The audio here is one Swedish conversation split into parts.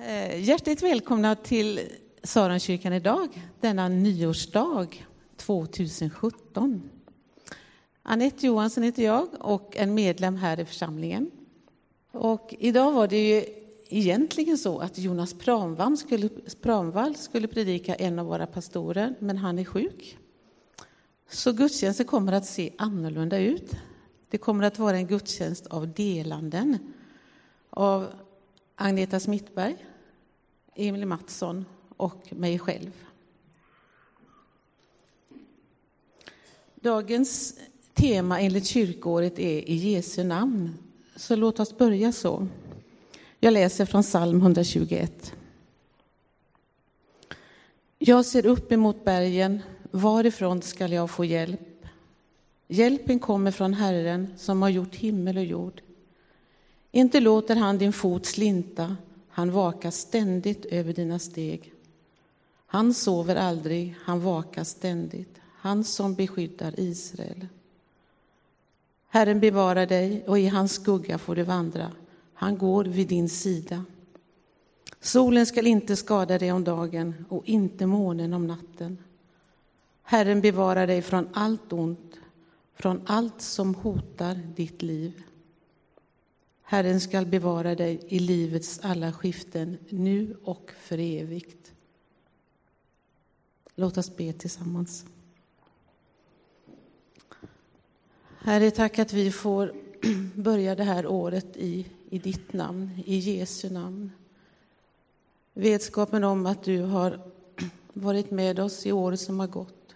Eh, hjärtligt välkomna till Saronkyrkan idag, denna nyårsdag 2017. Anette Johansson heter jag och en medlem här i församlingen. Och idag var det ju egentligen så att Jonas Pramvall skulle, Pramvall skulle predika en av våra pastorer, men han är sjuk. Så gudstjänsten kommer att se annorlunda ut. Det kommer att vara en gudstjänst av delanden av Agneta Smittberg, Emil Mattsson och mig själv. Dagens tema enligt kyrkåret är i Jesu namn, så låt oss börja så. Jag läser från psalm 121. Jag ser upp emot bergen, varifrån skall jag få hjälp? Hjälpen kommer från Herren som har gjort himmel och jord. Inte låter han din fot slinta, han vakar ständigt över dina steg. Han sover aldrig, han vakar ständigt, han som beskyddar Israel. Herren bevarar dig och i hans skugga får du vandra. Han går vid din sida. Solen skall inte skada dig om dagen och inte månen om natten. Herren bevarar dig från allt ont, från allt som hotar ditt liv. Herren skall bevara dig i livets alla skiften, nu och för evigt. Låt oss be tillsammans. Herre, tack att vi får börja det här året i, i ditt namn, i Jesu namn. Vetskapen om att du har varit med oss i året som har gått.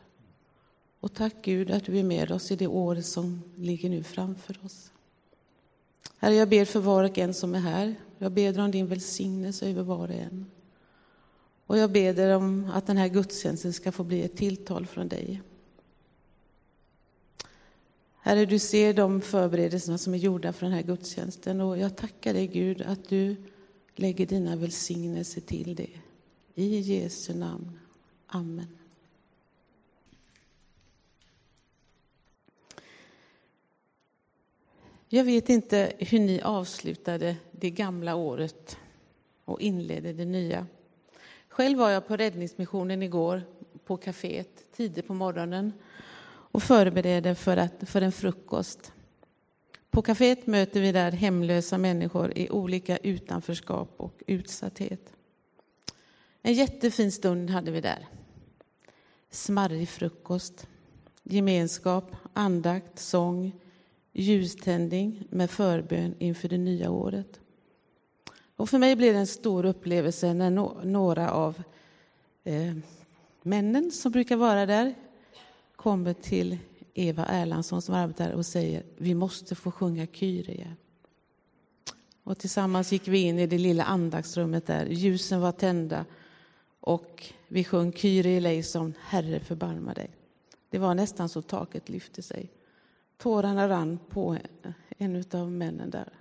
Och tack Gud att du är med oss i det år som ligger nu framför oss. Herre, jag ber för var och en som är här. Jag ber om din välsignelse över var och en. Och jag ber om att den här gudstjänsten ska få bli ett tilltal från dig. Herre, du ser de förberedelserna som är gjorda för den här gudstjänsten och jag tackar dig Gud att du lägger dina välsignelser till det. I Jesu namn. Amen. Jag vet inte hur ni avslutade det gamla året och inledde det nya. Själv var jag på räddningsmissionen igår på kaféet tidigt på morgonen och förberedde för, att, för en frukost. På kaféet möter vi där hemlösa människor i olika utanförskap och utsatthet. En jättefin stund hade vi där. Smarrig frukost, gemenskap, andakt, sång, ljuständning med förbön inför det nya året. Och för mig blev det en stor upplevelse när några av eh, männen som brukar vara där kommer till Eva Erlandsson som arbetar och säger vi måste få sjunga Kyrie. Och tillsammans gick vi in i det lilla andaktsrummet där. Ljusen var tända och vi sjöng Kyrie eleison, Herre förbarma dig. Det var nästan så taket lyfte sig. Tårarna rann på en av männen där.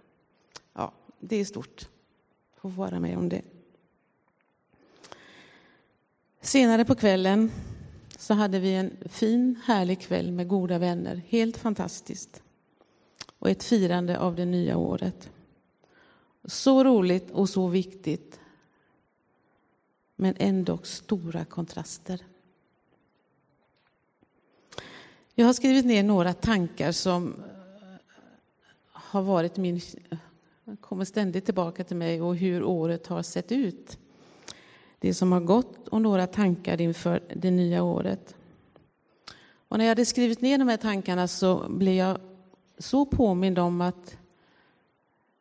Ja, det är stort att få vara med om det. Senare på kvällen så hade vi en fin, härlig kväll med goda vänner. Helt fantastiskt. Och ett firande av det nya året. Så roligt och så viktigt. Men ändå stora kontraster. Jag har skrivit ner några tankar som eh, har varit min... Eh, kommer ständigt tillbaka till mig och hur året har sett ut det som har gått och några tankar inför det nya året. Och när jag hade skrivit ner de här tankarna så blev jag så påmind om att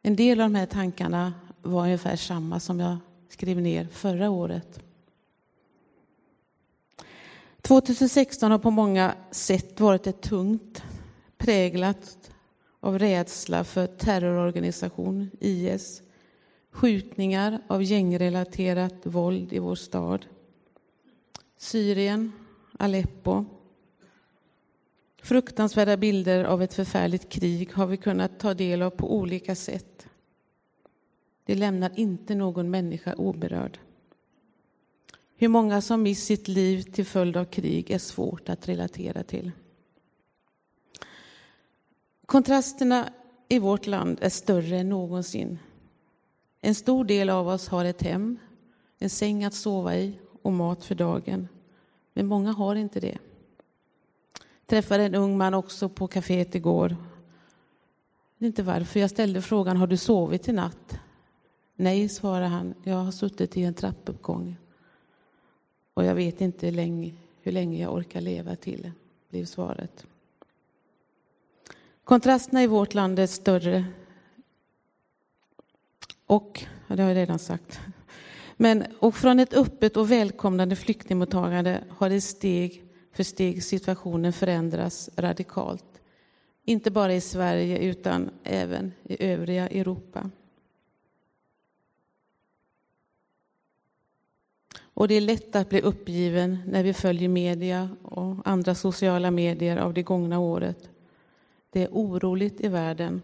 en del av de här tankarna var ungefär samma som jag skrev ner förra året. 2016 har på många sätt varit ett tungt, präglat av rädsla för terrororganisation, IS, skjutningar av gängrelaterat våld i vår stad. Syrien, Aleppo. Fruktansvärda bilder av ett förfärligt krig har vi kunnat ta del av på olika sätt. Det lämnar inte någon människa oberörd. Hur många som mist sitt liv till följd av krig är svårt att relatera till. Kontrasterna i vårt land är större än någonsin En stor del av oss har ett hem, en säng att sova i och mat för dagen. Men många har inte det. Jag träffade en ung man också på kaféet igår. Jag inte varför. Jag ställde frågan, har du sovit i natt? Nej, svarade han. Jag har suttit i en trappuppgång. Och jag vet inte hur länge, hur länge jag orkar leva till, blev svaret. Kontrasterna i vårt land är större. Och, det har jag redan sagt. Men, och från ett öppet och välkomnande flyktingmottagande har det steg för steg situationen förändrats radikalt. Inte bara i Sverige utan även i övriga Europa. Och det är lätt att bli uppgiven när vi följer media och andra sociala medier av det gångna året. Det är oroligt i världen.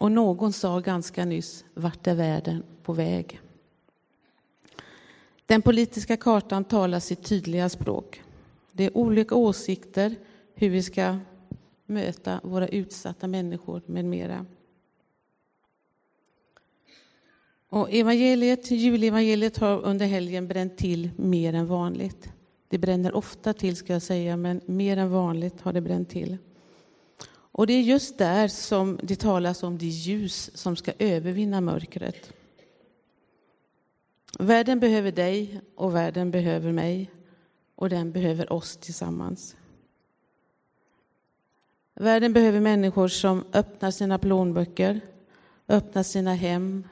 Och någon sa ganska nyss, vart är världen på väg? Den politiska kartan talar sitt tydliga språk. Det är olika åsikter hur vi ska möta våra utsatta människor med mera. Och evangeliet, julevangeliet har under helgen bränt till mer än vanligt. Det bränner ofta till, ska jag säga, men mer än vanligt har det bränt till. Och det är just där som det talas om det ljus som ska övervinna mörkret. Världen behöver dig och världen behöver mig och den behöver oss tillsammans. Världen behöver människor som öppnar sina plånböcker, öppnar sina hem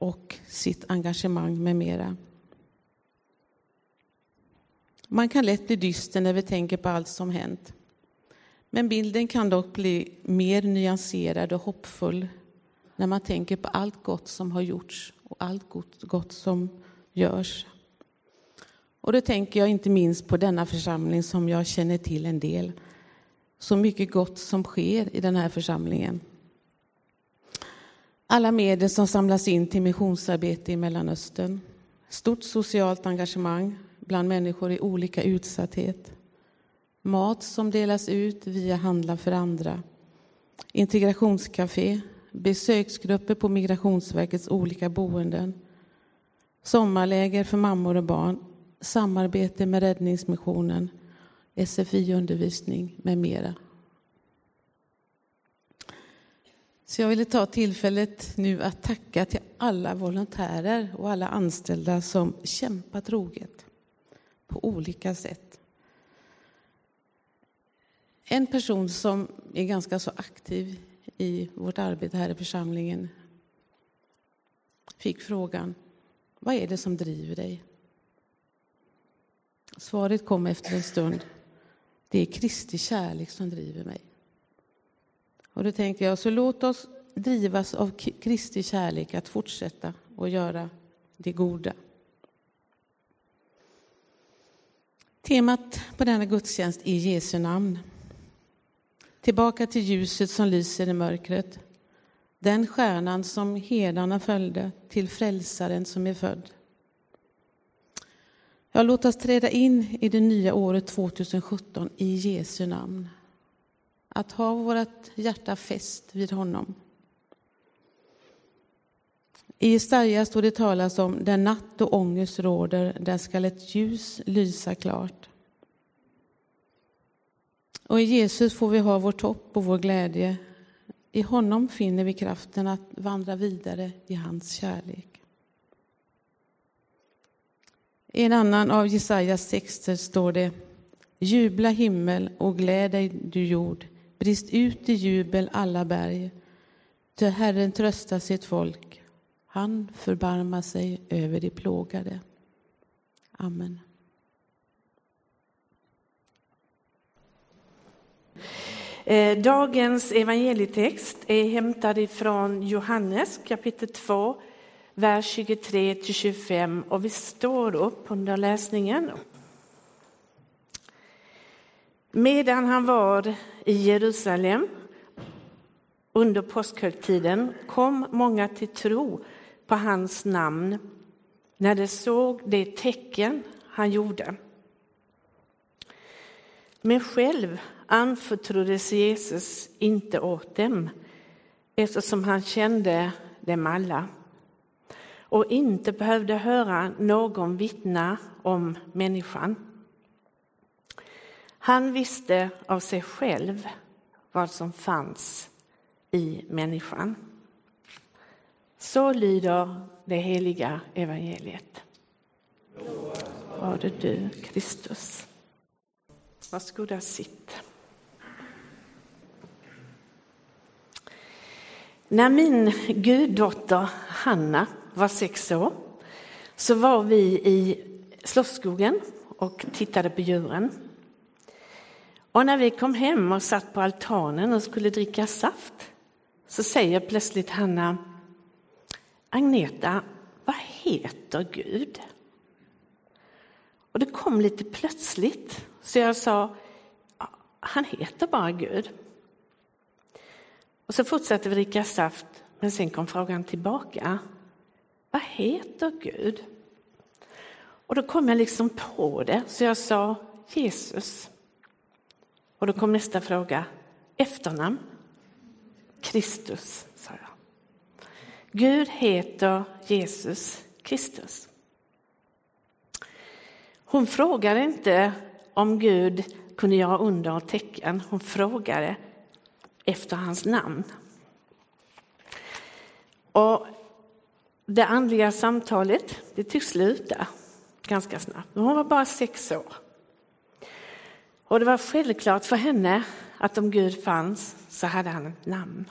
och sitt engagemang med mera. Man kan lätt bli dyster när vi tänker på allt som hänt. Men bilden kan dock bli mer nyanserad och hoppfull när man tänker på allt gott som har gjorts och allt gott, som görs. Och då tänker jag inte minst på denna församling som jag känner till en del. Så mycket gott som sker i den här församlingen. Alla medel som samlas in till missionsarbete i Mellanöstern. Stort socialt engagemang bland människor i olika utsatthet. Mat som delas ut via Handla för andra. Integrationscafé, besöksgrupper på Migrationsverkets olika boenden. Sommarläger för mammor och barn, samarbete med Räddningsmissionen, SFI-undervisning med mera. Så jag ville ta tillfället nu att tacka till alla volontärer och alla anställda som kämpar troget på olika sätt. En person som är ganska så aktiv i vårt arbete här i församlingen fick frågan, vad är det som driver dig? Svaret kom efter en stund, det är Kristi kärlek som driver mig. Och då tänkte jag, så låt oss drivas av Kristi kärlek att fortsätta och göra det goda. Temat på denna gudstjänst är Jesu namn. Tillbaka till ljuset som lyser i mörkret. Den stjärnan som herdarna följde till frälsaren som är född. Ja, låt oss träda in i det nya året 2017 i Jesu namn. Att ha vårt hjärta fäst vid honom. I Jesaja står det talas om där natt och ångest råder, där skall ett ljus lysa klart. Och i Jesus får vi ha vårt hopp och vår glädje. I honom finner vi kraften att vandra vidare i hans kärlek. I en annan av Jesajas texter står det Jubla himmel och gläd dig du jord, brist ut i jubel alla berg. Ty Herren tröstar sitt folk, han förbarmar sig över de plågade. Amen. Eh, dagens evangelietext är hämtad ifrån Johannes kapitel 2, vers 23 till 25 och vi står upp under läsningen. Medan han var i Jerusalem under påskhögtiden kom många till tro på hans namn när de såg det tecken han gjorde. Men själv anförtroddes Jesus inte åt dem eftersom han kände dem alla och inte behövde höra någon vittna om människan. Han visste av sig själv vad som fanns i människan. Så lyder det heliga evangeliet. Var det du, Kristus. Varsågoda, sitt. När min guddotter Hanna var sex år så var vi i Slottsskogen och tittade på djuren. Och när vi kom hem och satt på altanen och skulle dricka saft så säger plötsligt Hanna Agneta, vad heter Gud? Och det kom lite plötsligt, så jag sa han heter bara Gud. Och så fortsatte vi dricka saft, men sen kom frågan tillbaka. Vad heter Gud? Och då kom jag liksom på det, så jag sa Jesus. Och då kom nästa fråga, efternamn? Kristus, sa jag. Gud heter Jesus Kristus. Hon frågade inte om Gud kunde göra under och tecken. Hon frågade efter hans namn. Och det andliga samtalet det tycks sluta ganska snabbt. Hon var bara sex år. Och det var självklart för henne att om Gud fanns så hade han ett namn.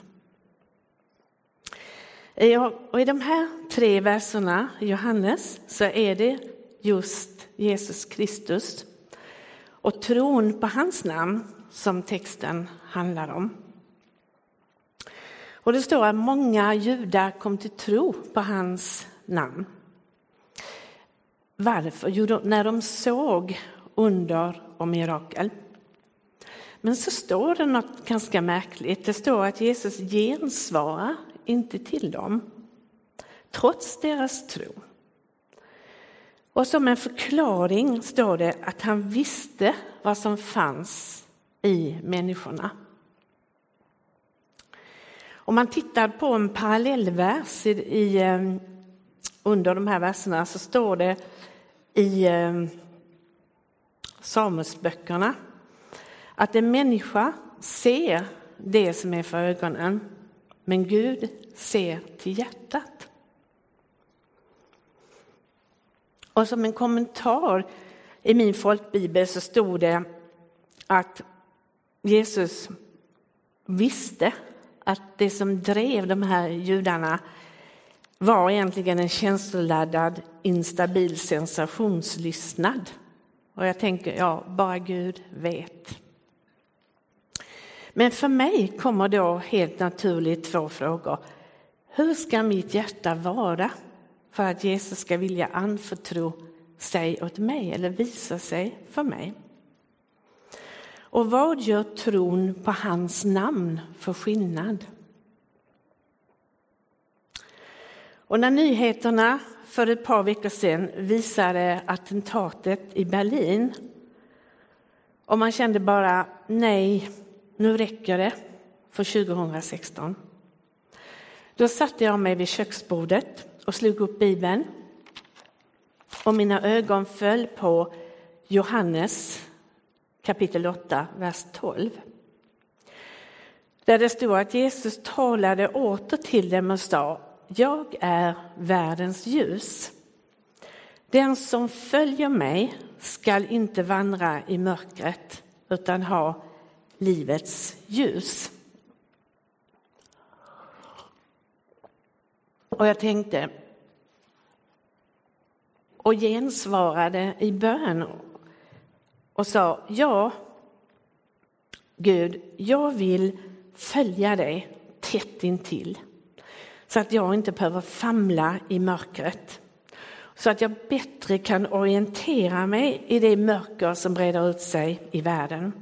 Och I de här tre verserna i Johannes så är det just Jesus Kristus och tron på hans namn som texten handlar om. Och det står att många judar kom till tro på hans namn. Varför? Jo, när de såg under och mirakel. Men så står det något ganska märkligt. Det står att Jesus gensvarar inte till dem, trots deras tro. Och som en förklaring står det att han visste vad som fanns i människorna. Om man tittar på en parallellvers i, i, eh, under de här verserna så står det i eh, Samuelsböckerna att en människa ser det som är för ögonen, men Gud ser till hjärtat. Och som en kommentar i min folkbibel så stod det att Jesus visste att det som drev de här judarna var egentligen en känsloladdad, instabil sensationslystnad. Och jag tänker, ja, bara Gud vet. Men för mig kommer då helt naturligt två frågor. Hur ska mitt hjärta vara för att Jesus ska vilja anförtro sig åt mig eller visa sig för mig? Och vad gör tron på hans namn för skillnad? Och när nyheterna för ett par veckor sedan visade attentatet i Berlin och man kände bara nej, nu räcker det för 2016. Då satte jag mig vid köksbordet och slog upp Bibeln. Och mina ögon föll på Johannes kapitel 8, vers 12. Där det stod att Jesus talade åter till dem och sa jag är världens ljus. Den som följer mig skall inte vandra i mörkret utan ha livets ljus. Och jag tänkte och gensvarade i bön och sa ja, Gud, jag vill följa dig tätt intill så att jag inte behöver famla i mörkret. Så att jag bättre kan orientera mig i det mörker som breder ut sig i världen.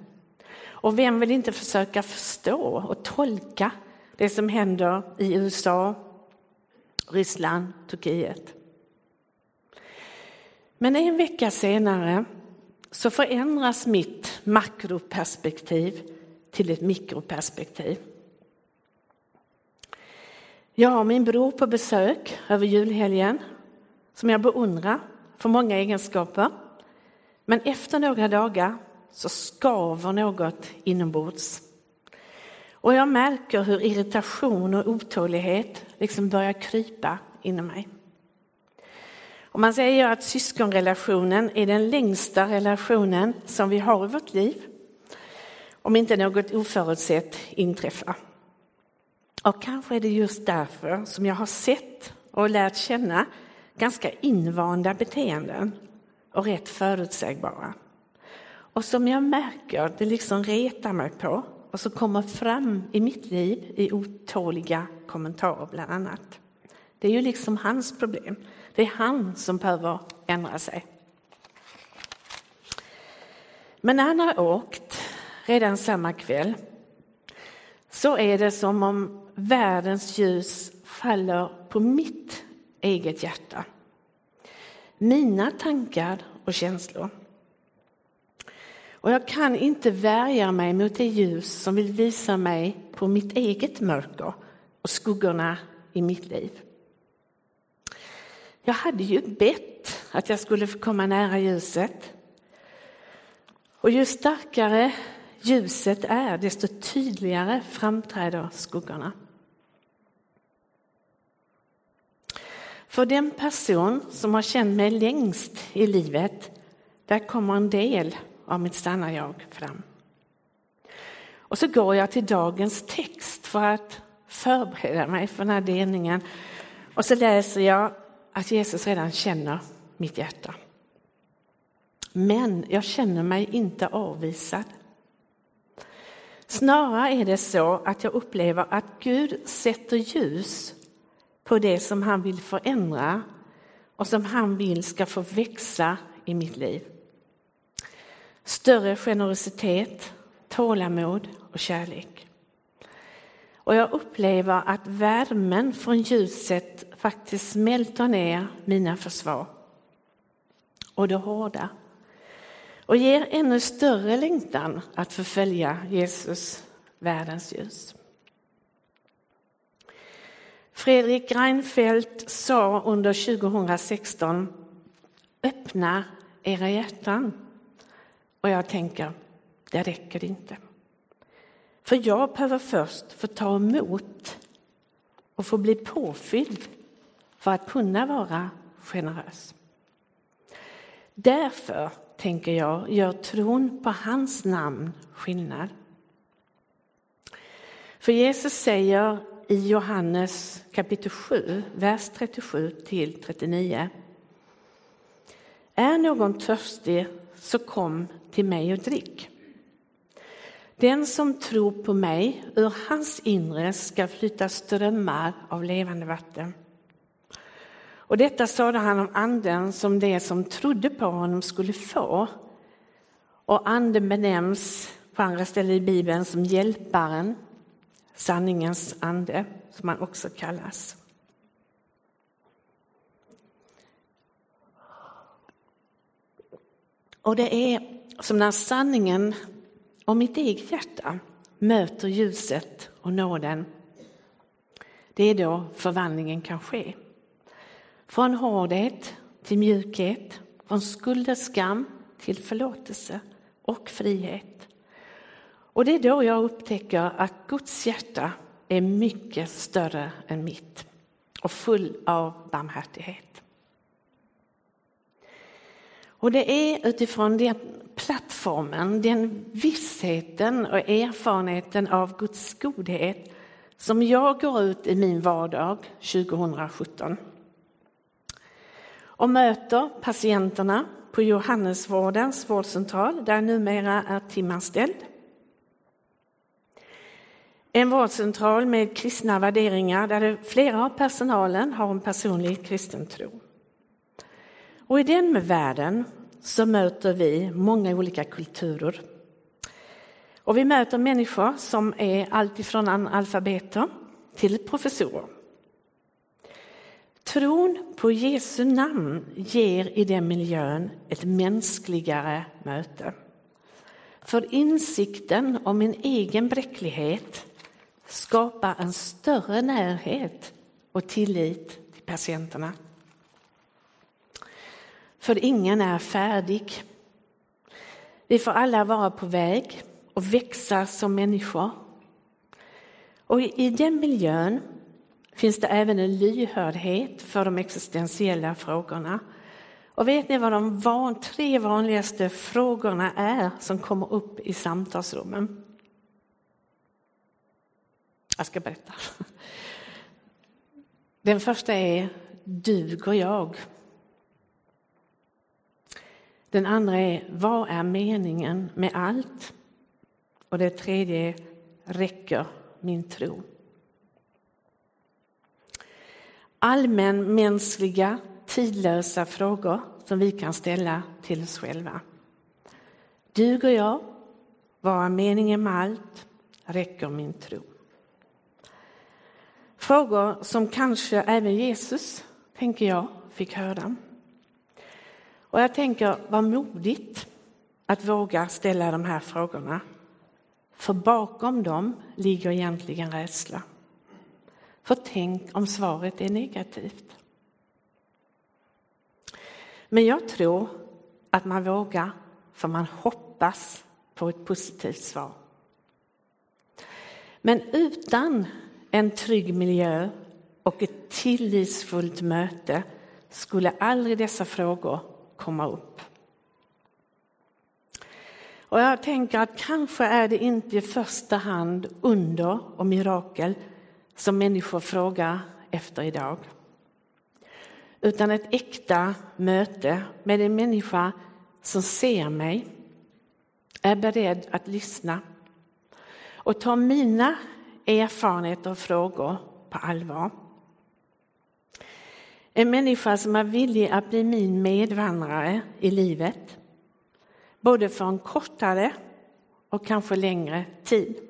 Och vem vill inte försöka förstå och tolka det som händer i USA, Ryssland, Turkiet? Men en vecka senare så förändras mitt makroperspektiv till ett mikroperspektiv. Jag har min bror på besök över julhelgen som jag beundrar för många egenskaper. Men efter några dagar så skaver något inombords. Och jag märker hur irritation och otålighet liksom börjar krypa inom mig. Och man säger att syskonrelationen är den längsta relationen som vi har i vårt liv. Om inte något oförutsett inträffar. Och kanske är det just därför som jag har sett och lärt känna ganska invanda beteenden och rätt förutsägbara. Och som jag märker, det liksom retar mig på och som kommer fram i mitt liv i otåliga kommentarer bland annat. Det är ju liksom hans problem. Det är han som behöver ändra sig. Men när han har åkt redan samma kväll så är det som om världens ljus faller på mitt eget hjärta. Mina tankar och känslor. Och jag kan inte värja mig mot det ljus som vill visa mig på mitt eget mörker och skuggorna i mitt liv. Jag hade ju bett att jag skulle få komma nära ljuset. Och ju starkare ljuset är, desto tydligare framträder skuggorna. För den person som har känt mig längst i livet, där kommer en del av mitt sanna jag fram. Och så går jag till dagens text för att förbereda mig för den här delningen. Och så läser jag att Jesus redan känner mitt hjärta. Men jag känner mig inte avvisad. Snarare är det så att jag upplever att Gud sätter ljus på det som han vill förändra och som han vill ska få växa i mitt liv. Större generositet, tålamod och kärlek. Och jag upplever att värmen från ljuset faktiskt smälter ner mina försvar och det hårda och ger ännu större längtan att förfölja Jesus, världens ljus. Fredrik Reinfeldt sa under 2016 öppna era hjärtan. Och jag tänker, det räcker inte. För jag behöver först få ta emot och få bli påfylld för att kunna vara generös. Därför, tänker jag, gör tron på hans namn skillnad. För Jesus säger i Johannes kapitel 7, vers 37 till 39. Är någon törstig så kom till mig och drick. Den som tror på mig, ur hans inre ska flyta strömmar av levande vatten. Och detta sade han om anden som det som trodde på honom skulle få. Och anden benämns på andra ställen i Bibeln som hjälparen, sanningens ande, som han också kallas. Och det är som när sanningen om mitt eget hjärta möter ljuset och nåden. Det är då förvandlingen kan ske. Från hårdhet till mjukhet, från skuld och skam till förlåtelse och frihet. Och det är då jag upptäcker att Guds hjärta är mycket större än mitt och full av barmhärtighet. Och det är utifrån den plattformen, den vissheten och erfarenheten av Guds godhet som jag går ut i min vardag 2017 och möter patienterna på Johannesvårdens vårdcentral där jag numera är timanställd. En vårdcentral med kristna värderingar där flera av personalen har en personlig kristen tro. Och i den världen så möter vi många olika kulturer. Och vi möter människor som är alltifrån analfabeter till professorer. Tron på Jesu namn ger i den miljön ett mänskligare möte. För insikten om min egen bräcklighet skapar en större närhet och tillit till patienterna. För ingen är färdig. Vi får alla vara på väg och växa som människor. Och i den miljön finns det även en lyhördhet för de existentiella frågorna. Och vet ni vad de van, tre vanligaste frågorna är som kommer upp i samtalsrummen? Jag ska berätta. Den första är, duger jag? Den andra är, vad är meningen med allt? Och det tredje är, räcker min tro? Allmänmänskliga, tidlösa frågor som vi kan ställa till oss själva. Duger jag? Vad är meningen med allt? Räcker min tro? Frågor som kanske även Jesus, tänker jag, fick höra. Och jag tänker, vad modigt att våga ställa de här frågorna. För bakom dem ligger egentligen rädsla. För tänk om svaret är negativt. Men jag tror att man vågar för man hoppas på ett positivt svar. Men utan en trygg miljö och ett tillitsfullt möte skulle aldrig dessa frågor komma upp. Och jag tänker att kanske är det inte i första hand under och mirakel som människor frågar efter idag. Utan ett äkta möte med en människa som ser mig, är beredd att lyssna och ta mina erfarenheter och frågor på allvar. En människa som är villig att bli min medvandrare i livet, både för en kortare och kanske längre tid.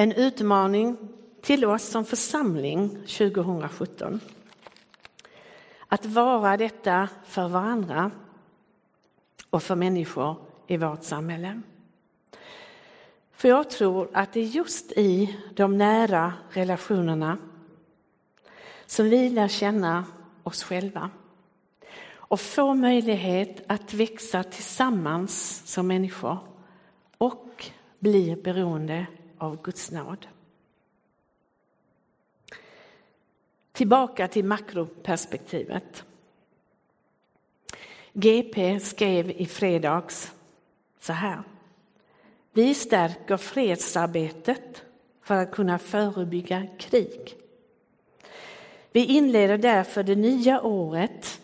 En utmaning till oss som församling 2017. Att vara detta för varandra och för människor i vårt samhälle. För jag tror att det är just i de nära relationerna som vi lär känna oss själva och får möjlighet att växa tillsammans som människor och bli beroende av Guds nåd. Tillbaka till makroperspektivet. GP skrev i fredags så här. Vi stärker fredsarbetet för att kunna förebygga krig. Vi inleder därför det nya året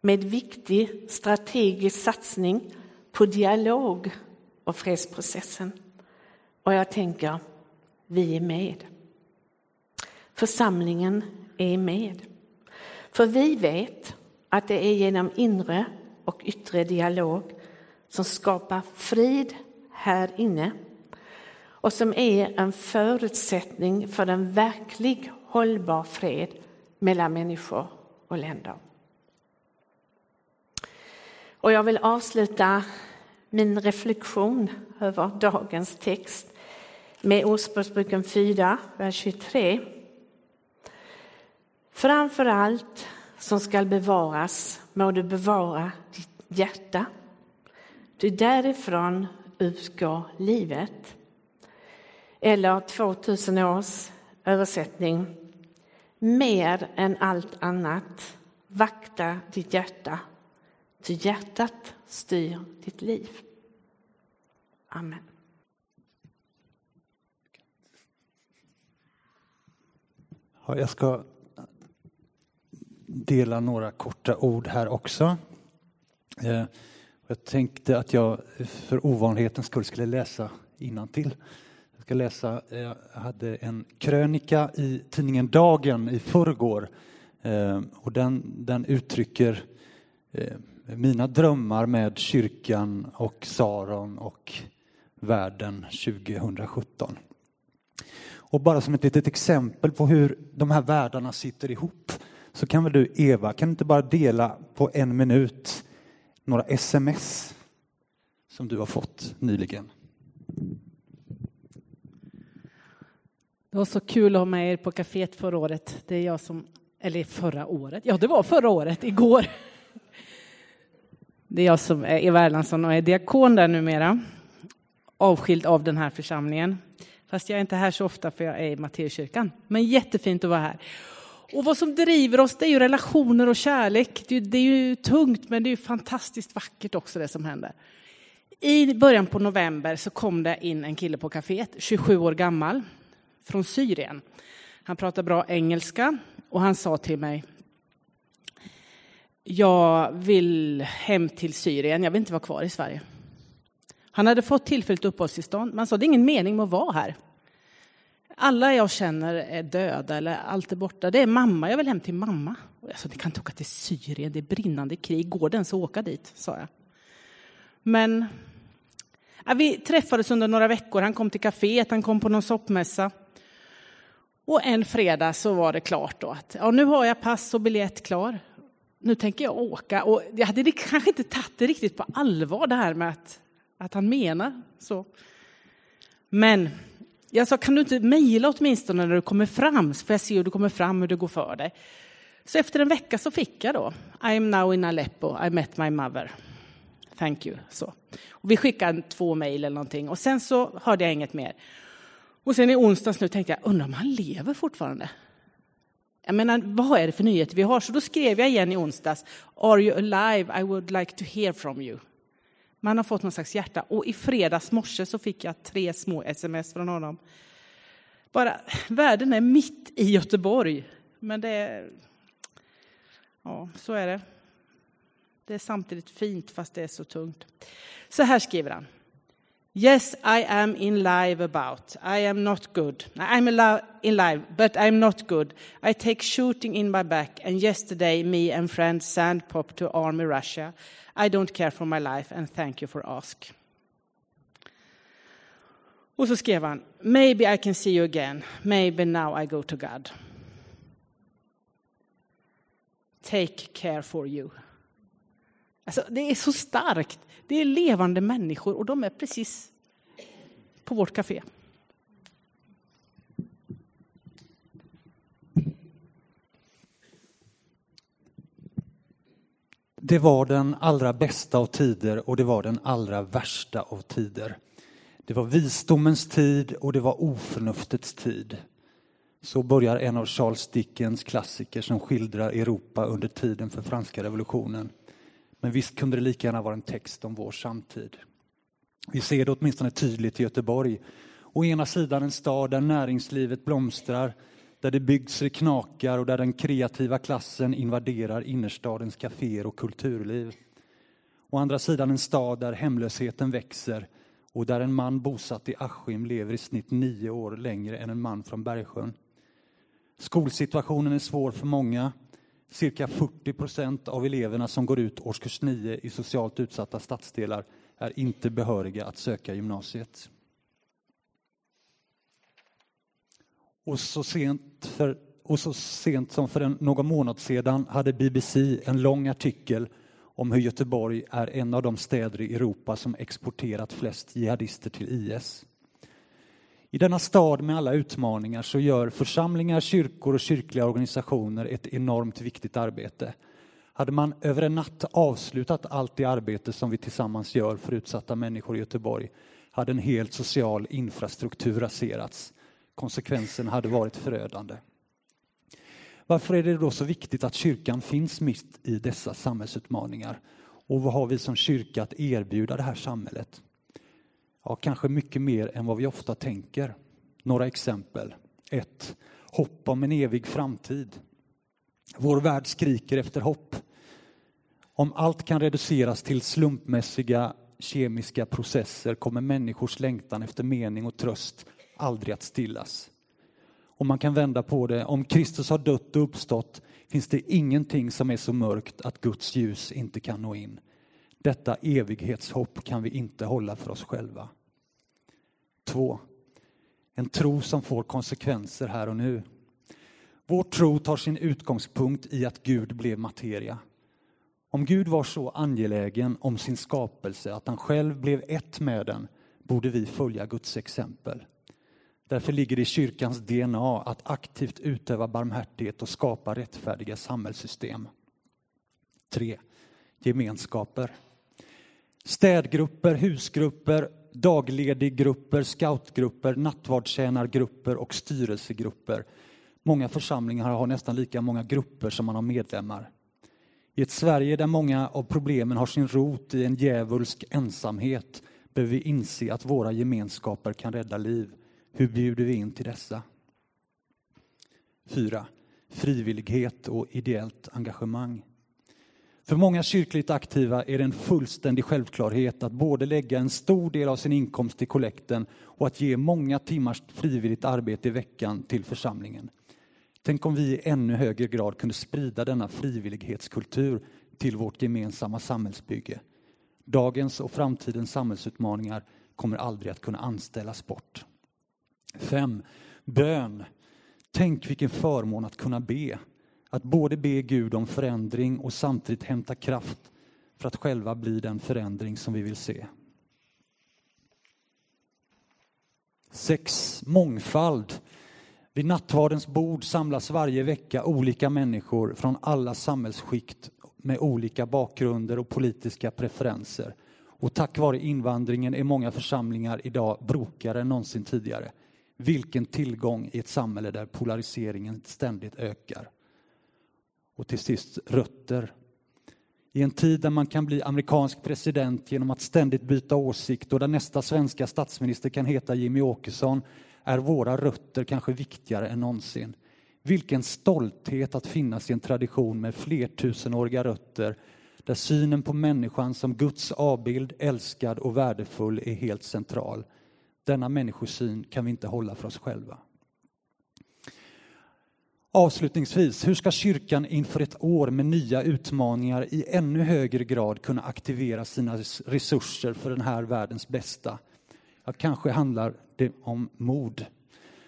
med viktig strategisk satsning på dialog och fredsprocessen. Och jag tänker, vi är med. Församlingen är med. För vi vet att det är genom inre och yttre dialog som skapar frid här inne och som är en förutsättning för en verklig hållbar fred mellan människor och länder. Och jag vill avsluta min reflektion över dagens text med Ordspråksboken 4, vers 23. Framför allt som skall bevaras må du bevara ditt hjärta. Ty därifrån utgår livet. Eller 2000 års översättning. Mer än allt annat, vakta ditt hjärta, ty hjärtat styr ditt liv. Amen. Jag ska dela några korta ord här också. Eh, jag tänkte att jag för ovanlighetens skull skulle läsa till. Jag ska läsa, eh, jag hade en krönika i tidningen Dagen i förrgår eh, och den, den uttrycker mina drömmar med kyrkan och Saron och världen 2017. Och bara som ett litet exempel på hur de här världarna sitter ihop så kan väl du Eva, kan du inte bara dela på en minut några sms som du har fått nyligen? Det var så kul att ha med er på kaféet förra året. Det är jag som, eller förra året, ja det var förra året, igår. Det är jag som är Eva Erlandsson och är diakon där numera. Avskild av den här församlingen. Fast jag är inte här så ofta för jag är i Matteuskyrkan. Men jättefint att vara här. Och vad som driver oss det är ju relationer och kärlek. Det är, det är ju tungt men det är ju fantastiskt vackert också det som händer. I början på november så kom det in en kille på kaféet, 27 år gammal, från Syrien. Han pratar bra engelska och han sa till mig jag vill hem till Syrien, jag vill inte vara kvar i Sverige. Han hade fått tillfälligt uppehållstillstånd, men han sa det är ingen mening med att vara här. Alla jag känner är döda eller allt är borta. Det är mamma, jag vill hem till mamma. jag sa, ni kan inte åka till Syrien, det är brinnande krig. Går det ens att åka dit? sa jag. Men ja, vi träffades under några veckor. Han kom till kaféet, han kom på någon soppmässa. Och en fredag så var det klart då att ja, nu har jag pass och biljett klar. Nu tänker jag åka. Och jag hade kanske inte tagit det riktigt på allvar det här med att, att han menar så. Men jag sa, kan du inte mejla åtminstone när du kommer fram, så får jag se hur du kommer fram, hur det går för dig. Så efter en vecka så fick jag då, I am now in Aleppo, I met my mother. Thank you. Så. Och vi skickade två mejl eller någonting och sen så hörde jag inget mer. Och sen i onsdags nu tänkte jag, undrar om han lever fortfarande? Jag menar, vad är det för nyheter vi har? Så då skrev jag igen i onsdags, Are you alive? I would like to hear from you. Man har fått någon slags hjärta. Och i fredags morse så fick jag tre små sms från honom. Bara, världen är mitt i Göteborg. Men det är... Ja, så är det. Det är samtidigt fint fast det är så tungt. Så här skriver han. Yes, I am in live about. I am not good. I'm in live, but I'm not good. I take shooting in my back, and yesterday me and friends sand pop to army Russia. I don't care for my life and thank you for ask. Och så skrev han, maybe I can see you again, maybe now I go to God. Take care for you. Alltså, det är så starkt. Det är levande människor och de är precis på vårt café. Det var den allra bästa av tider och det var den allra värsta av tider. Det var visdomens tid och det var oförnuftets tid. Så börjar en av Charles Dickens klassiker som skildrar Europa under tiden för franska revolutionen. Men visst kunde det lika gärna vara en text om vår samtid. Vi ser det åtminstone tydligt i Göteborg. Å ena sidan en stad där näringslivet blomstrar, där det byggs det knakar och där den kreativa klassen invaderar innerstadens kaféer och kulturliv. Å andra sidan en stad där hemlösheten växer och där en man bosatt i Askim lever i snitt nio år längre än en man från Bergsjön. Skolsituationen är svår för många. Cirka 40 procent av eleverna som går ut årskurs 9 i socialt utsatta stadsdelar är inte behöriga att söka gymnasiet. Och så sent, för, och så sent som för en, någon månad sedan hade BBC en lång artikel om hur Göteborg är en av de städer i Europa som exporterat flest jihadister till IS. I denna stad med alla utmaningar så gör församlingar, kyrkor och kyrkliga organisationer ett enormt viktigt arbete. Hade man över en natt avslutat allt det arbete som vi tillsammans gör för utsatta människor i Göteborg hade en helt social infrastruktur raserats. Konsekvensen hade varit förödande. Varför är det då så viktigt att kyrkan finns mitt i dessa samhällsutmaningar? Och vad har vi som kyrka att erbjuda det här samhället? Ja, kanske mycket mer än vad vi ofta tänker. Några exempel. 1. Hopp om en evig framtid. Vår värld skriker efter hopp. Om allt kan reduceras till slumpmässiga kemiska processer kommer människors längtan efter mening och tröst aldrig att stillas. Och man kan vända på det, om Kristus har dött och uppstått finns det ingenting som är så mörkt att Guds ljus inte kan nå in. Detta evighetshopp kan vi inte hålla för oss själva. 2. En tro som får konsekvenser här och nu. Vår tro tar sin utgångspunkt i att Gud blev materia. Om Gud var så angelägen om sin skapelse att han själv blev ett med den borde vi följa Guds exempel. Därför ligger det i kyrkans DNA att aktivt utöva barmhärtighet och skapa rättfärdiga samhällssystem. 3. Gemenskaper. Städgrupper, husgrupper, daglediggrupper, scoutgrupper, nattvardstjänargrupper och styrelsegrupper. Många församlingar har nästan lika många grupper som man har medlemmar. I ett Sverige där många av problemen har sin rot i en djävulsk ensamhet behöver vi inse att våra gemenskaper kan rädda liv. Hur bjuder vi in till dessa? 4. Frivillighet och ideellt engagemang. För många kyrkligt aktiva är det en fullständig självklarhet att både lägga en stor del av sin inkomst till kollekten och att ge många timmars frivilligt arbete i veckan till församlingen. Tänk om vi i ännu högre grad kunde sprida denna frivillighetskultur till vårt gemensamma samhällsbygge. Dagens och framtidens samhällsutmaningar kommer aldrig att kunna anställas bort. 5. Bön. Tänk vilken förmån att kunna be. Att både be Gud om förändring och samtidigt hämta kraft för att själva bli den förändring som vi vill se. Sex. Mångfald. Vid nattvardens bord samlas varje vecka olika människor från alla samhällsskikt med olika bakgrunder och politiska preferenser. Och tack vare invandringen är många församlingar idag brokare än någonsin tidigare. Vilken tillgång i ett samhälle där polariseringen ständigt ökar. Och till sist rötter. I en tid där man kan bli amerikansk president genom att ständigt byta åsikt och där nästa svenska statsminister kan heta Jimmy Åkesson är våra rötter kanske viktigare än någonsin. Vilken stolthet att finnas i en tradition med flertusenåriga rötter där synen på människan som Guds avbild, älskad och värdefull är helt central. Denna människosyn kan vi inte hålla för oss själva. Avslutningsvis, hur ska kyrkan inför ett år med nya utmaningar i ännu högre grad kunna aktivera sina resurser för den här världens bästa? Ja, kanske handlar det om mod.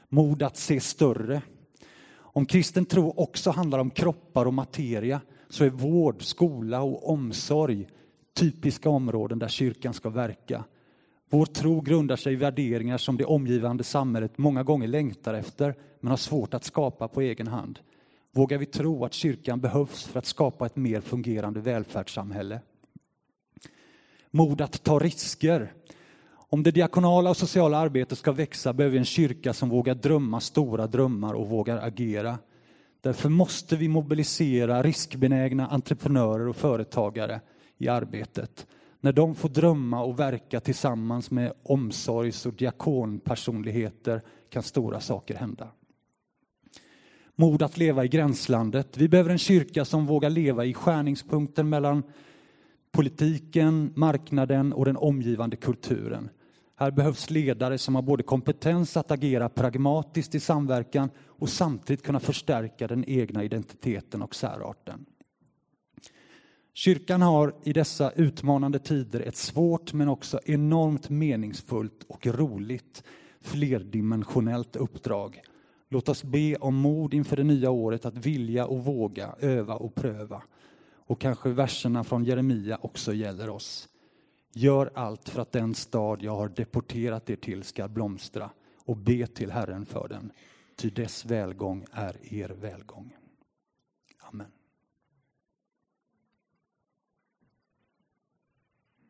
Mod att se större. Om kristen tro också handlar om kroppar och materia så är vård, skola och omsorg typiska områden där kyrkan ska verka. Vår tro grundar sig i värderingar som det omgivande samhället många gånger längtar efter men har svårt att skapa på egen hand. Vågar vi tro att kyrkan behövs för att skapa ett mer fungerande välfärdssamhälle? Mod att ta risker. Om det diakonala och sociala arbetet ska växa behöver vi en kyrka som vågar drömma stora drömmar och vågar agera. Därför måste vi mobilisera riskbenägna entreprenörer och företagare i arbetet. När de får drömma och verka tillsammans med omsorgs och diakonpersonligheter kan stora saker hända. Mod att leva i gränslandet. Vi behöver en kyrka som vågar leva i skärningspunkten mellan politiken, marknaden och den omgivande kulturen. Här behövs ledare som har både kompetens att agera pragmatiskt i samverkan och samtidigt kunna förstärka den egna identiteten och särarten. Kyrkan har i dessa utmanande tider ett svårt men också enormt meningsfullt och roligt flerdimensionellt uppdrag. Låt oss be om mod inför det nya året att vilja och våga, öva och pröva. Och kanske verserna från Jeremia också gäller oss. Gör allt för att den stad jag har deporterat er till ska blomstra och be till Herren för den, ty dess välgång är er välgång.